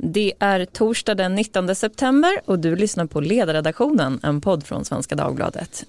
Det är torsdag den 19 september och du lyssnar på Ledarredaktionen, en podd från Svenska Dagbladet.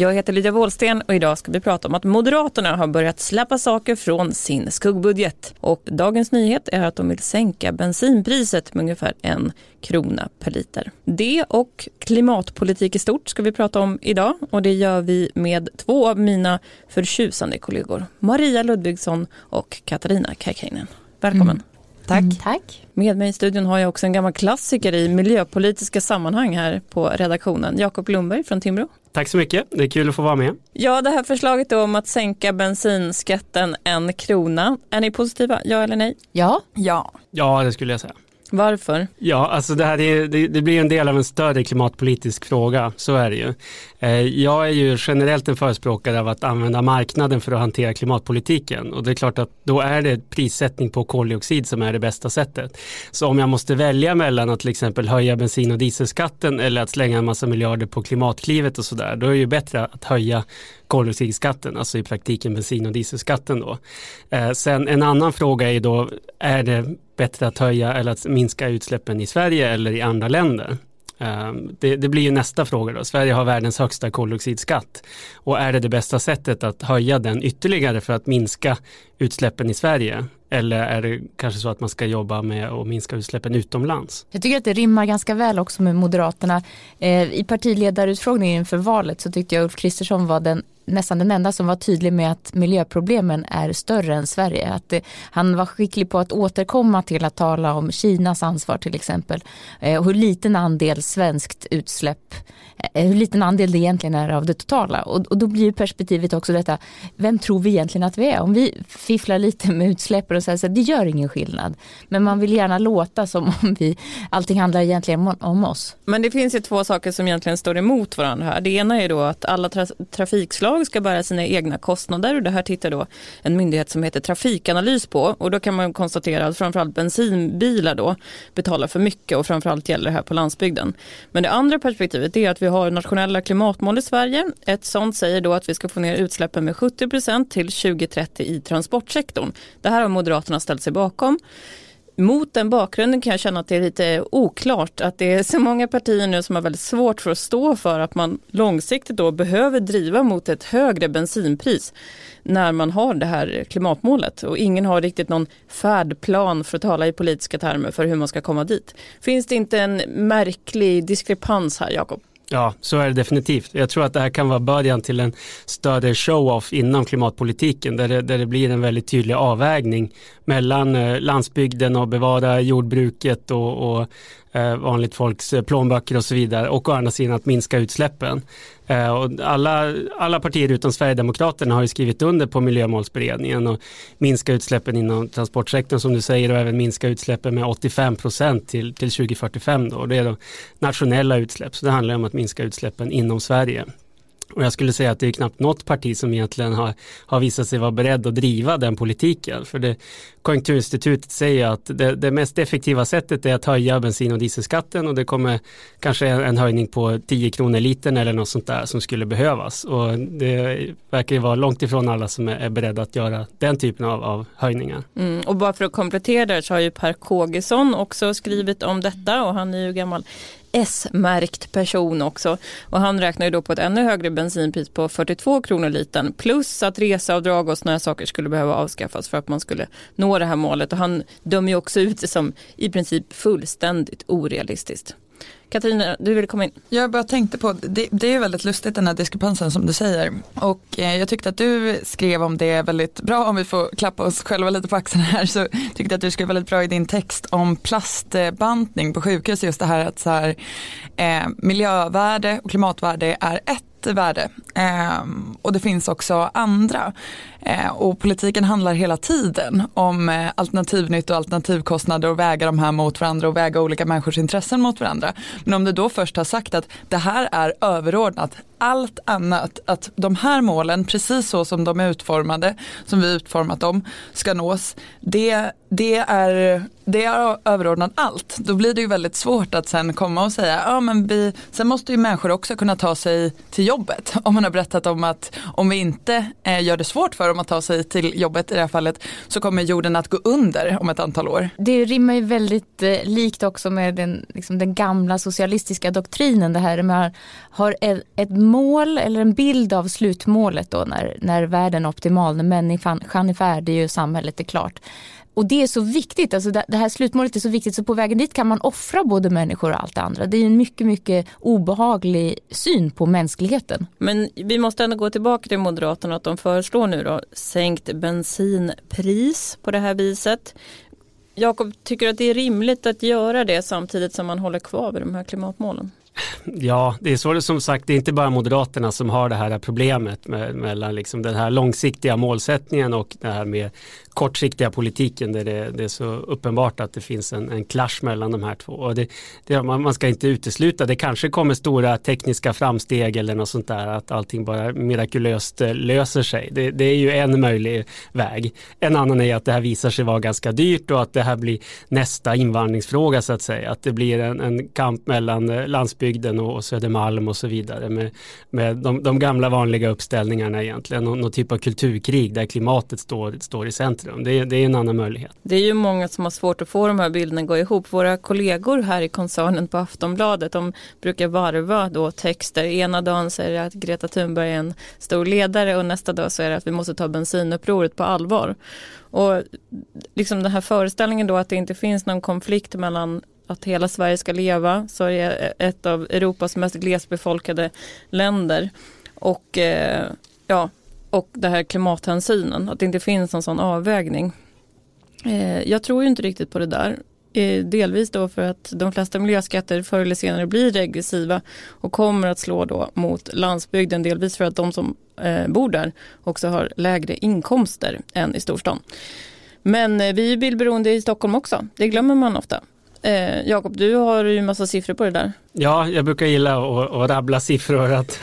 Jag heter Lydia Wåhlsten och idag ska vi prata om att Moderaterna har börjat släppa saker från sin skuggbudget. Och dagens nyhet är att de vill sänka bensinpriset med ungefär en krona per liter. Det och klimatpolitik i stort ska vi prata om idag och det gör vi med två av mina förtjusande kollegor. Maria Ludvigsson och Katarina Kaikäinen. Välkommen. Mm. Tack. Mm, tack. Med mig i studion har jag också en gammal klassiker i miljöpolitiska sammanhang här på redaktionen. Jakob Lundberg från Timbro. Tack så mycket, det är kul att få vara med. Ja, det här förslaget om att sänka bensinskatten en krona. Är ni positiva, ja eller nej? Ja. Ja, ja det skulle jag säga. Varför? Ja, alltså det, här, är, det, det, blir en del av en större klimatpolitisk fråga, så är det ju. Eh, jag är ju generellt en förespråkare av att använda marknaden för att hantera klimatpolitiken och det är klart att då är det prissättning på koldioxid som är det bästa sättet. Så om jag måste välja mellan att till exempel höja bensin och dieselskatten eller att slänga en massa miljarder på klimatklivet och sådär, då är det ju bättre att höja koldioxidskatten, alltså i praktiken bensin och dieselskatten då. Eh, sen en annan fråga är då, är det bättre att höja eller att minska utsläppen i Sverige eller i andra länder? Eh, det, det, blir ju nästa fråga då. Sverige har världens högsta koldioxidskatt. Och är det det bästa sättet att höja den ytterligare för att minska utsläppen i Sverige? Eller är det kanske så att man ska jobba med att minska utsläppen utomlands? Jag tycker att det rimmar ganska väl också med Moderaterna. Eh, I partiledarutfrågningen inför valet så tyckte jag Ulf Kristersson var den nästan den enda som var tydlig med att miljöproblemen är större än Sverige. Att det, han var skicklig på att återkomma till att tala om Kinas ansvar till exempel. Eh, och hur liten andel svenskt utsläpp, eh, hur liten andel det egentligen är av det totala. Och, och då blir perspektivet också detta, vem tror vi egentligen att vi är? Om vi fifflar lite med utsläppen och säger så det gör ingen skillnad. Men man vill gärna låta som om vi, allting handlar egentligen om oss. Men det finns ju två saker som egentligen står emot varandra här. Det ena är då att alla tra trafikslag företag ska bära sina egna kostnader och det här tittar då en myndighet som heter Trafikanalys på och då kan man konstatera att framförallt bensinbilar då betalar för mycket och framförallt gäller det här på landsbygden. Men det andra perspektivet är att vi har nationella klimatmål i Sverige. Ett sånt säger då att vi ska få ner utsläppen med 70% till 2030 i transportsektorn. Det här har Moderaterna ställt sig bakom mot den bakgrunden kan jag känna att det är lite oklart att det är så många partier nu som har väldigt svårt för att stå för att man långsiktigt då behöver driva mot ett högre bensinpris när man har det här klimatmålet och ingen har riktigt någon färdplan för att tala i politiska termer för hur man ska komma dit. Finns det inte en märklig diskrepans här Jakob? Ja, så är det definitivt. Jag tror att det här kan vara början till en större show-off inom klimatpolitiken där det, där det blir en väldigt tydlig avvägning mellan eh, landsbygden och bevara jordbruket och, och Eh, vanligt folks eh, plånböcker och så vidare och å andra sidan att minska utsläppen. Eh, och alla, alla partier utom Sverigedemokraterna har ju skrivit under på miljömålsberedningen och minska utsläppen inom transportsektorn som du säger och även minska utsläppen med 85 procent till, till 2045 då. Det är då nationella utsläpp så det handlar om att minska utsläppen inom Sverige. Och jag skulle säga att det är knappt något parti som egentligen har, har visat sig vara beredd att driva den politiken. För det, Konjunkturinstitutet säger att det, det, mest effektiva sättet är att höja bensin och dieselskatten och det kommer kanske en höjning på 10 kronor litern eller något sånt där som skulle behövas. Och det verkar ju vara långt ifrån alla som är, är beredda att göra den typen av, av höjningar. Mm, och bara för att komplettera det så har ju Per Kågesson också skrivit om detta och han är ju gammal S-märkt person också. Och han räknar ju då på ett ännu högre bensinpris på 42 kronor litern plus att reseavdrag och sådana saker skulle behöva avskaffas för att man skulle nå det här målet. Och han dömer ju också ut det som i princip fullständigt orealistiskt. Katarina, du vill komma in. Jag bara tänkte på, det, det är väldigt lustigt den här diskrepansen som du säger. Och eh, jag tyckte att du skrev om det väldigt bra, om vi får klappa oss själva lite på axeln här, så tyckte jag att du skrev väldigt bra i din text om plastbantning på sjukhus, just det här att så här, eh, miljövärde och klimatvärde är ett värde. Eh, och det finns också andra. Eh, och politiken handlar hela tiden om eh, alternativnytt och alternativkostnader och väga de här mot varandra och väga olika människors intressen mot varandra. Men om du då först har sagt att det här är överordnat allt annat, att de här målen, precis så som de är utformade, som vi utformat dem, ska nås, det, det, är, det är överordnat allt. Då blir det ju väldigt svårt att sen komma och säga, ja men vi, sen måste ju människor också kunna ta sig till jobbet. Om man har berättat om att om vi inte eh, gör det svårt för dem att ta sig till jobbet i det här fallet så kommer jorden att gå under om ett antal år. Det rimmar ju väldigt eh, likt också med den, liksom den gamla socialistiska doktrinen det här med har ett, ett mål eller en bild av slutmålet då när, när världen är optimal, när människan är färdig och samhället är klart. Och det är så viktigt, alltså det här slutmålet är så viktigt så på vägen dit kan man offra både människor och allt det andra. Det är en mycket, mycket obehaglig syn på mänskligheten. Men vi måste ändå gå tillbaka till Moderaterna att de föreslår nu då sänkt bensinpris på det här viset. Jakob, tycker du att det är rimligt att göra det samtidigt som man håller kvar vid de här klimatmålen? Ja, det är så det som sagt, det är inte bara Moderaterna som har det här problemet med, mellan liksom den här långsiktiga målsättningen och det här med kortsiktiga politiken där det, det, är så uppenbart att det finns en, en clash mellan de här två. Och det, det, man, man, ska inte utesluta, det kanske kommer stora tekniska framsteg eller något sånt där, att allting bara mirakulöst eh, löser sig. Det, det, är ju en möjlig väg. En annan är att det här visar sig vara ganska dyrt och att det här blir nästa invandringsfråga så att säga. Att det blir en, en kamp mellan eh, landsbygden och, Södermalm och så vidare med, med de, de gamla vanliga uppställningarna egentligen. Någon, någon typ av kulturkrig där klimatet står, står i centrum. Det är, det är en annan möjlighet. Det är ju många som har svårt att få de här bilderna att gå ihop. Våra kollegor här i koncernen på Aftonbladet de brukar varva då texter. Ena dagen säger det att Greta Thunberg är en stor ledare och nästa dag så är det att vi måste ta bensinupproret på allvar. Och liksom den här föreställningen då att det inte finns någon konflikt mellan att hela Sverige ska leva, så är det ett av Europas mest glesbefolkade länder. Och eh, ja, och det här klimathänsynen, att det inte finns en sån avvägning. Eh, jag tror ju inte riktigt på det där. Eh, delvis då för att de flesta miljöskatter förr eller senare blir regressiva och kommer att slå då mot landsbygden. Delvis för att de som eh, bor där också har lägre inkomster än i storstan. Men eh, vi är bilberoende i Stockholm också, det glömmer man ofta. Jakob, du har ju massa siffror på det där. Ja, jag brukar gilla att, att rabbla siffror. Att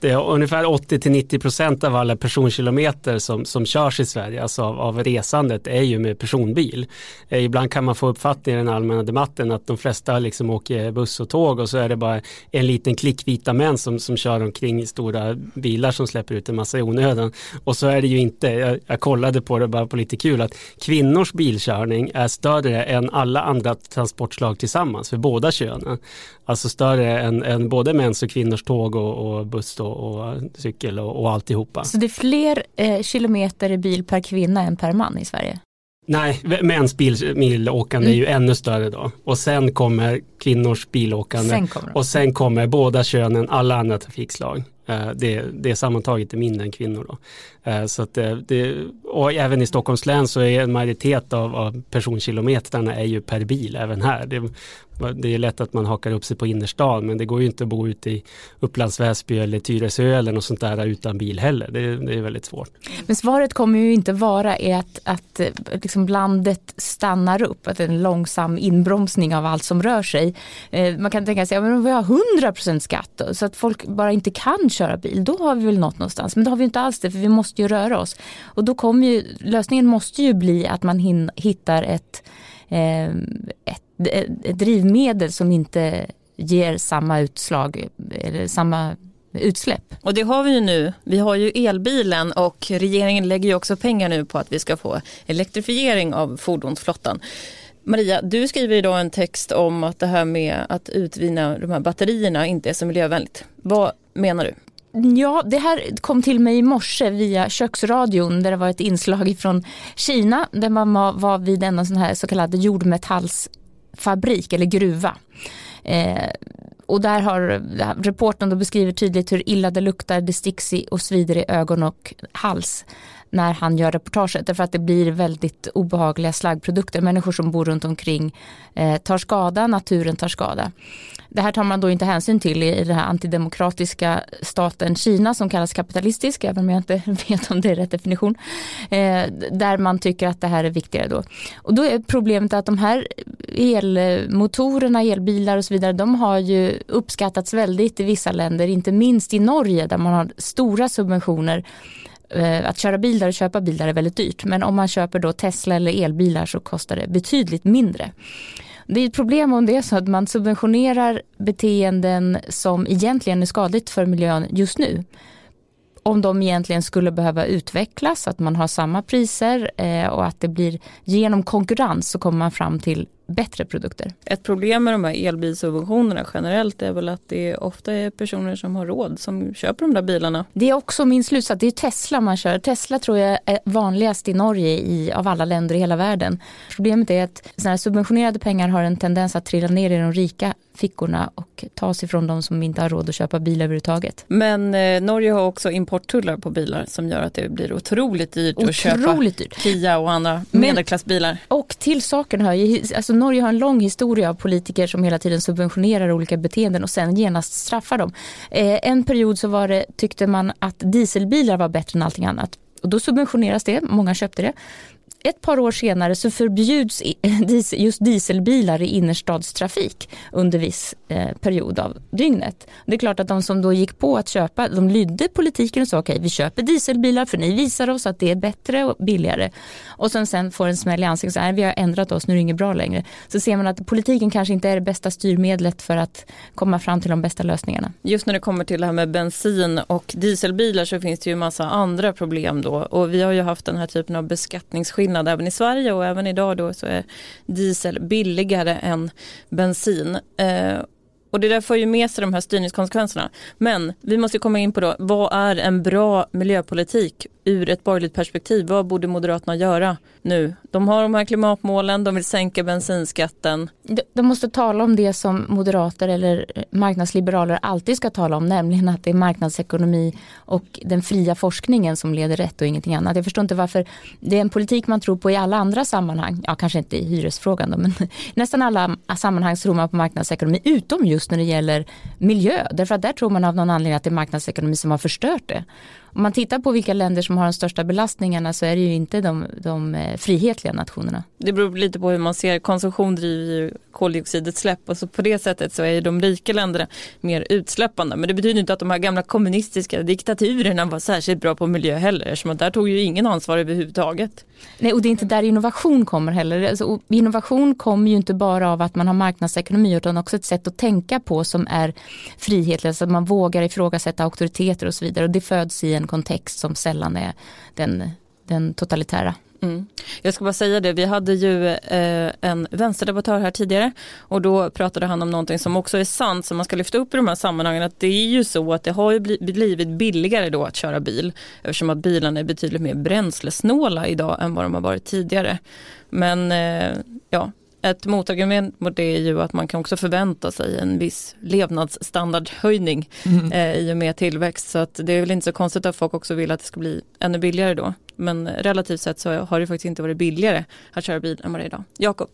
det är ungefär 80-90 procent av alla personkilometer som, som körs i Sverige, alltså av, av resandet, är ju med personbil. Eh, ibland kan man få uppfattningen i den allmänna debatten att de flesta liksom åker buss och tåg och så är det bara en liten klick vita män som, som kör omkring i stora bilar som släpper ut en massa i onödan. Och så är det ju inte. Jag, jag kollade på det bara på lite kul att kvinnors bilkörning är större än alla andra transportslag tillsammans för båda könen. Alltså större än, än både mäns och kvinnors tåg och, och buss och, och cykel och, och alltihopa. Så det är fler eh, kilometer i bil per kvinna än per man i Sverige? Nej, mäns bilåkande mm. är ju ännu större då. Och sen kommer kvinnors bilåkande. Sen och sen kommer båda könen, alla andra trafikslag. Eh, det, det sammantaget är mindre än kvinnor. Då. Eh, så att eh, det, och även i Stockholms län så är en majoritet av, av personkilometrarna är ju per bil även här. Det, det är lätt att man hakar upp sig på innerstan men det går ju inte att bo ute i Upplands Väsby eller Tyresö eller något sånt där utan bil heller. Det, det är väldigt svårt. Men svaret kommer ju inte vara är att, att liksom landet stannar upp, att det är en långsam inbromsning av allt som rör sig. Man kan tänka sig, att vi har 100% skatt då, så att folk bara inte kan köra bil, då har vi väl nått någonstans. Men det har vi inte alls det för vi måste ju röra oss. Och då kommer ju, lösningen måste ju bli att man hin, hittar ett, eh, ett ett drivmedel som inte ger samma utslag eller samma utsläpp. Och det har vi ju nu. Vi har ju elbilen och regeringen lägger ju också pengar nu på att vi ska få elektrifiering av fordonsflottan. Maria, du skriver idag en text om att det här med att utvinna de här batterierna inte är så miljövänligt. Vad menar du? Ja, det här kom till mig i morse via köksradion där det var ett inslag från Kina där man var vid en sån här så kallad jordmetallsfabrik eller gruva. Eh, och där har reportern då beskriver tydligt hur illa det luktar, det sticks i och svider i ögon och hals när han gör reportaget därför att det blir väldigt obehagliga slaggprodukter. Människor som bor runt omkring eh, tar skada, naturen tar skada. Det här tar man då inte hänsyn till i den här antidemokratiska staten Kina som kallas kapitalistisk, även om jag inte vet om det är rätt definition. Eh, där man tycker att det här är viktigare då. Och då är problemet att de här elmotorerna, elbilar och så vidare, de har ju uppskattats väldigt i vissa länder, inte minst i Norge där man har stora subventioner eh, att köra bil där och köpa bil där är väldigt dyrt. Men om man köper då Tesla eller elbilar så kostar det betydligt mindre. Det är ett problem om det är så att man subventionerar beteenden som egentligen är skadligt för miljön just nu. Om de egentligen skulle behöva utvecklas, att man har samma priser eh, och att det blir genom konkurrens så kommer man fram till bättre produkter. Ett problem med de här elbilsubventionerna generellt är väl att det ofta är personer som har råd som köper de där bilarna. Det är också min slutsats, det är Tesla man kör. Tesla tror jag är vanligast i Norge i, av alla länder i hela världen. Problemet är att såna subventionerade pengar har en tendens att trilla ner i de rika fickorna och tas ifrån de som inte har råd att köpa bil överhuvudtaget. Men eh, Norge har också importtullar på bilar som gör att det blir otroligt dyrt otroligt att köpa dyrt. Kia och andra medelklassbilar. Och till saken hör alltså Norge har en lång historia av politiker som hela tiden subventionerar olika beteenden och sen genast straffar dem. Eh, en period så var det, tyckte man att dieselbilar var bättre än allting annat. Och då subventioneras det, många köpte det ett par år senare så förbjuds just dieselbilar i innerstadstrafik under viss eh, period av dygnet. Det är klart att de som då gick på att köpa, de lydde politiken och sa okej okay, vi köper dieselbilar för ni visar oss att det är bättre och billigare. Och sen, sen får en smäll i ansiktet, nej vi har ändrat oss, nu är det inget bra längre. Så ser man att politiken kanske inte är det bästa styrmedlet för att komma fram till de bästa lösningarna. Just när det kommer till det här med bensin och dieselbilar så finns det ju massa andra problem då och vi har ju haft den här typen av beskattningsskillnader skillnad även i Sverige och även idag då så är diesel billigare än bensin. Eh, och det där får ju med sig de här styrningskonsekvenserna. Men vi måste komma in på då, vad är en bra miljöpolitik ur ett borgerligt perspektiv? Vad borde Moderaterna göra nu? De har de här klimatmålen, de vill sänka bensinskatten. De måste tala om det som moderater eller marknadsliberaler alltid ska tala om, nämligen att det är marknadsekonomi och den fria forskningen som leder rätt och ingenting annat. Jag förstår inte varför det är en politik man tror på i alla andra sammanhang, ja kanske inte i hyresfrågan då, men nästan alla sammanhang tror man på marknadsekonomi utom just när det gäller miljö, därför att där tror man av någon anledning att det är marknadsekonomi som har förstört det. Om man tittar på vilka länder som har de största belastningarna så är det ju inte de, de eh, frihetliga nationerna. Det beror lite på hur man ser, konsumtion driver ju koldioxidutsläpp och så på det sättet så är de rika länderna mer utsläppande. Men det betyder inte att de här gamla kommunistiska diktaturerna var särskilt bra på miljö heller eftersom där tog ju ingen ansvar överhuvudtaget. Nej och det är inte där innovation kommer heller. Alltså, innovation kommer ju inte bara av att man har marknadsekonomi utan också ett sätt att tänka på som är frihetligt, alltså att man vågar ifrågasätta auktoriteter och så vidare och det föds i en kontext som sällan är den, den totalitära. Mm. Jag ska bara säga det, vi hade ju eh, en vänsterdebattör här tidigare och då pratade han om någonting som också är sant som man ska lyfta upp i de här sammanhangen att det är ju så att det har ju blivit billigare då att köra bil eftersom att bilarna är betydligt mer bränslesnåla idag än vad de har varit tidigare. Men eh, ja, ett motargument mot det är ju att man kan också förvänta sig en viss levnadsstandardhöjning mm. eh, i och med tillväxt. Så att det är väl inte så konstigt att folk också vill att det ska bli ännu billigare då. Men relativt sett så har det faktiskt inte varit billigare att köra bil än vad det är idag. Jakob?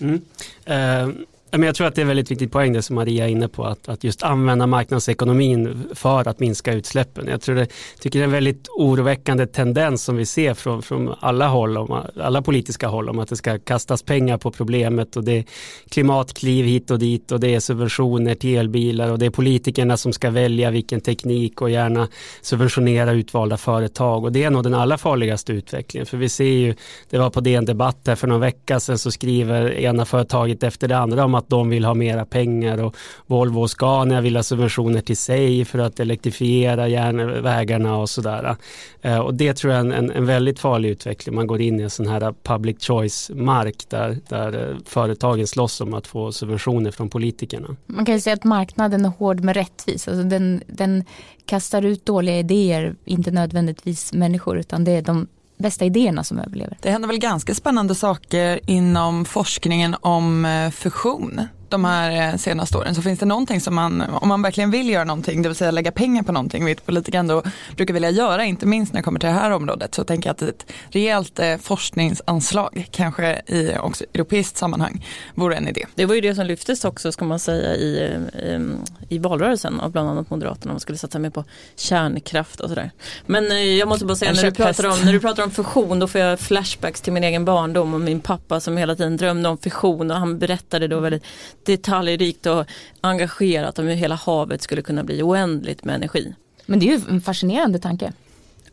Mm. Uh men jag tror att det är en väldigt viktig poäng det som Maria är inne på, att, att just använda marknadsekonomin för att minska utsläppen. Jag tror det, tycker det är en väldigt oroväckande tendens som vi ser från, från alla håll, om, alla politiska håll, om att det ska kastas pengar på problemet och det är klimatkliv hit och dit och det är subventioner till elbilar och det är politikerna som ska välja vilken teknik och gärna subventionera utvalda företag och det är nog den allra farligaste utvecklingen för vi ser ju, det var på DN Debatt här för någon vecka sedan så skriver ena företaget efter det andra om att att de vill ha mera pengar och Volvo och Scania vill ha subventioner till sig för att elektrifiera järnvägarna och sådär. Eh, och det tror jag är en, en väldigt farlig utveckling. Man går in i en sån här public choice-mark där, där eh, företagen slåss om att få subventioner från politikerna. Man kan ju säga att marknaden är hård med rättvis. Alltså den, den kastar ut dåliga idéer, inte nödvändigtvis människor, utan det är de bästa idéerna som överlever. Det händer väl ganska spännande saker inom forskningen om eh, fusion de här eh, senaste åren så finns det någonting som man, om man verkligen vill göra någonting, det vill säga lägga pengar på någonting, vilket politiker ändå brukar vilja göra, inte minst när det kommer till det här området, så tänker jag att ett rejält eh, forskningsanslag, kanske i också europeiskt sammanhang, vore en idé. Det var ju det som lyftes också, ska man säga, i, i, i valrörelsen av bland annat Moderaterna, man skulle satsa mer på kärnkraft och sådär. Men eh, jag måste bara säga, när du, pratar om, när du pratar om fusion, då får jag flashbacks till min egen barndom och min pappa som hela tiden drömde om fusion och han berättade då väldigt detaljrikt och engagerat om hur hela havet skulle kunna bli oändligt med energi. Men det är ju en fascinerande tanke.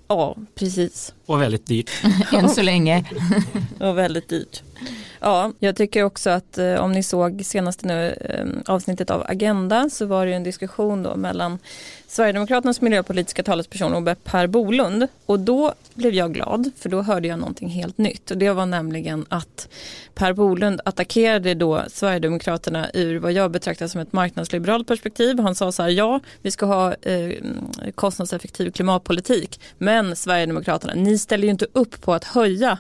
Ja, precis. Och väldigt dyrt. Än så länge. och väldigt dyrt. Ja, jag tycker också att eh, om ni såg senaste nu, eh, avsnittet av Agenda så var det en diskussion då mellan Sverigedemokraternas miljöpolitiska talesperson Obe Per Bolund och då blev jag glad för då hörde jag någonting helt nytt och det var nämligen att Per Bolund attackerade då Sverigedemokraterna ur vad jag betraktar som ett marknadsliberalt perspektiv. Han sa så här, ja vi ska ha eh, kostnadseffektiv klimatpolitik men Sverigedemokraterna, ni ställer ju inte upp på att höja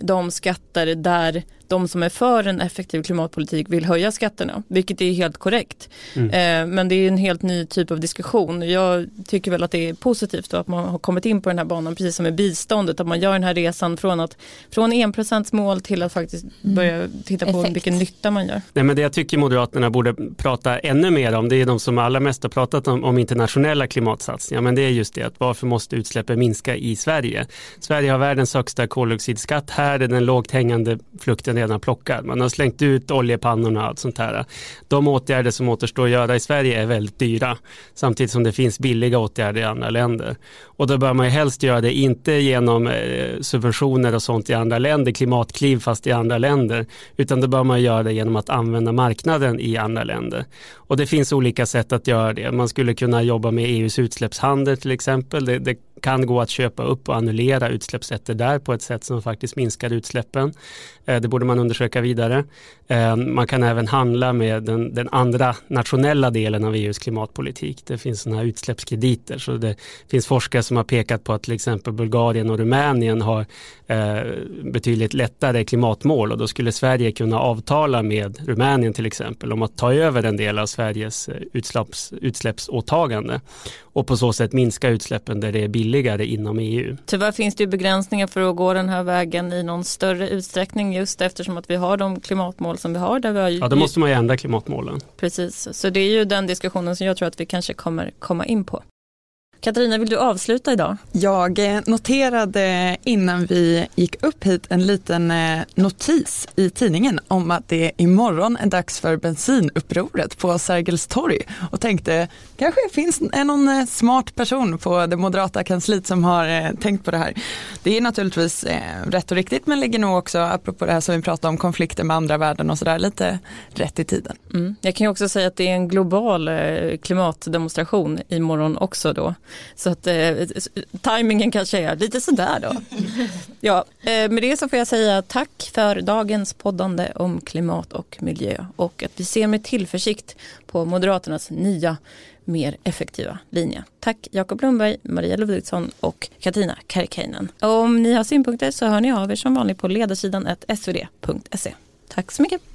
de skatter där de som är för en effektiv klimatpolitik vill höja skatterna, vilket är helt korrekt. Mm. Eh, men det är en helt ny typ av diskussion. Jag tycker väl att det är positivt att man har kommit in på den här banan, precis som med biståndet, att man gör den här resan från, att, från enprocentsmål till att faktiskt mm. börja titta på Effekt. vilken nytta man gör. Nej, men det jag tycker Moderaterna borde prata ännu mer om, det är de som allra mest har pratat om, om internationella klimatsatsningar, men det är just det att varför måste utsläppen minska i Sverige? Sverige har världens högsta koldioxidskatt, här är den lågt hängande flukten redan plockad. Man har slängt ut oljepannorna och allt sånt här. De åtgärder som återstår att göra i Sverige är väldigt dyra. Samtidigt som det finns billiga åtgärder i andra länder. Och då bör man ju helst göra det inte genom eh, subventioner och sånt i andra länder, klimatkliv fast i andra länder. Utan då bör man göra det genom att använda marknaden i andra länder. Och det finns olika sätt att göra det. Man skulle kunna jobba med EUs utsläppshandel till exempel. Det, det kan gå att köpa upp och annullera utsläppsrätter där på ett sätt som faktiskt minskar utsläppen. Eh, det borde man undersöka vidare. Eh, man kan även handla med den, den, andra nationella delen av EUs klimatpolitik. Det finns sådana här utsläppskrediter. Så det finns forskare som har pekat på att till exempel Bulgarien och Rumänien har eh, betydligt lättare klimatmål och då skulle Sverige kunna avtala med Rumänien till exempel om att ta över en del av Sveriges utsläpps, utsläppsåtagande och på så sätt minska utsläppen där det är billigare inom EU. Tyvärr finns det ju begränsningar för att gå den här vägen i någon större utsträckning just eftersom att vi har de klimatmål som vi har. Där vi har ja, då måste man ju ändra klimatmålen. Precis, så det är ju den diskussionen som jag tror att vi kanske kommer komma in på. Katarina, vill du avsluta idag? Jag eh, noterade innan vi gick upp hit en liten eh, notis i tidningen om att det imorgon är dags för bensinupproret på Sergels torg och tänkte kanske finns någon eh, smart person på det moderata kansliet som har tänkt på det här. Det är naturligtvis rätt och riktigt men ligger nog också, apropå det här som vi pratade om, konflikter med andra världen och sådär, lite rätt i tiden. Mm. Jag kan ju också säga att det är en global klimatdemonstration imorgon också då. Så att eh, tajmingen kanske är lite sådär då. Ja, eh, med det så får jag säga tack för dagens poddande om klimat och miljö och att vi ser med tillförsikt på Moderaternas nya mer effektiva linje. Tack Jakob Lundberg, Maria Ludvigsson och Katina Kärkeinen. Om ni har synpunkter så hör ni av er som vanligt på ledarsidan svd.se. Tack så mycket.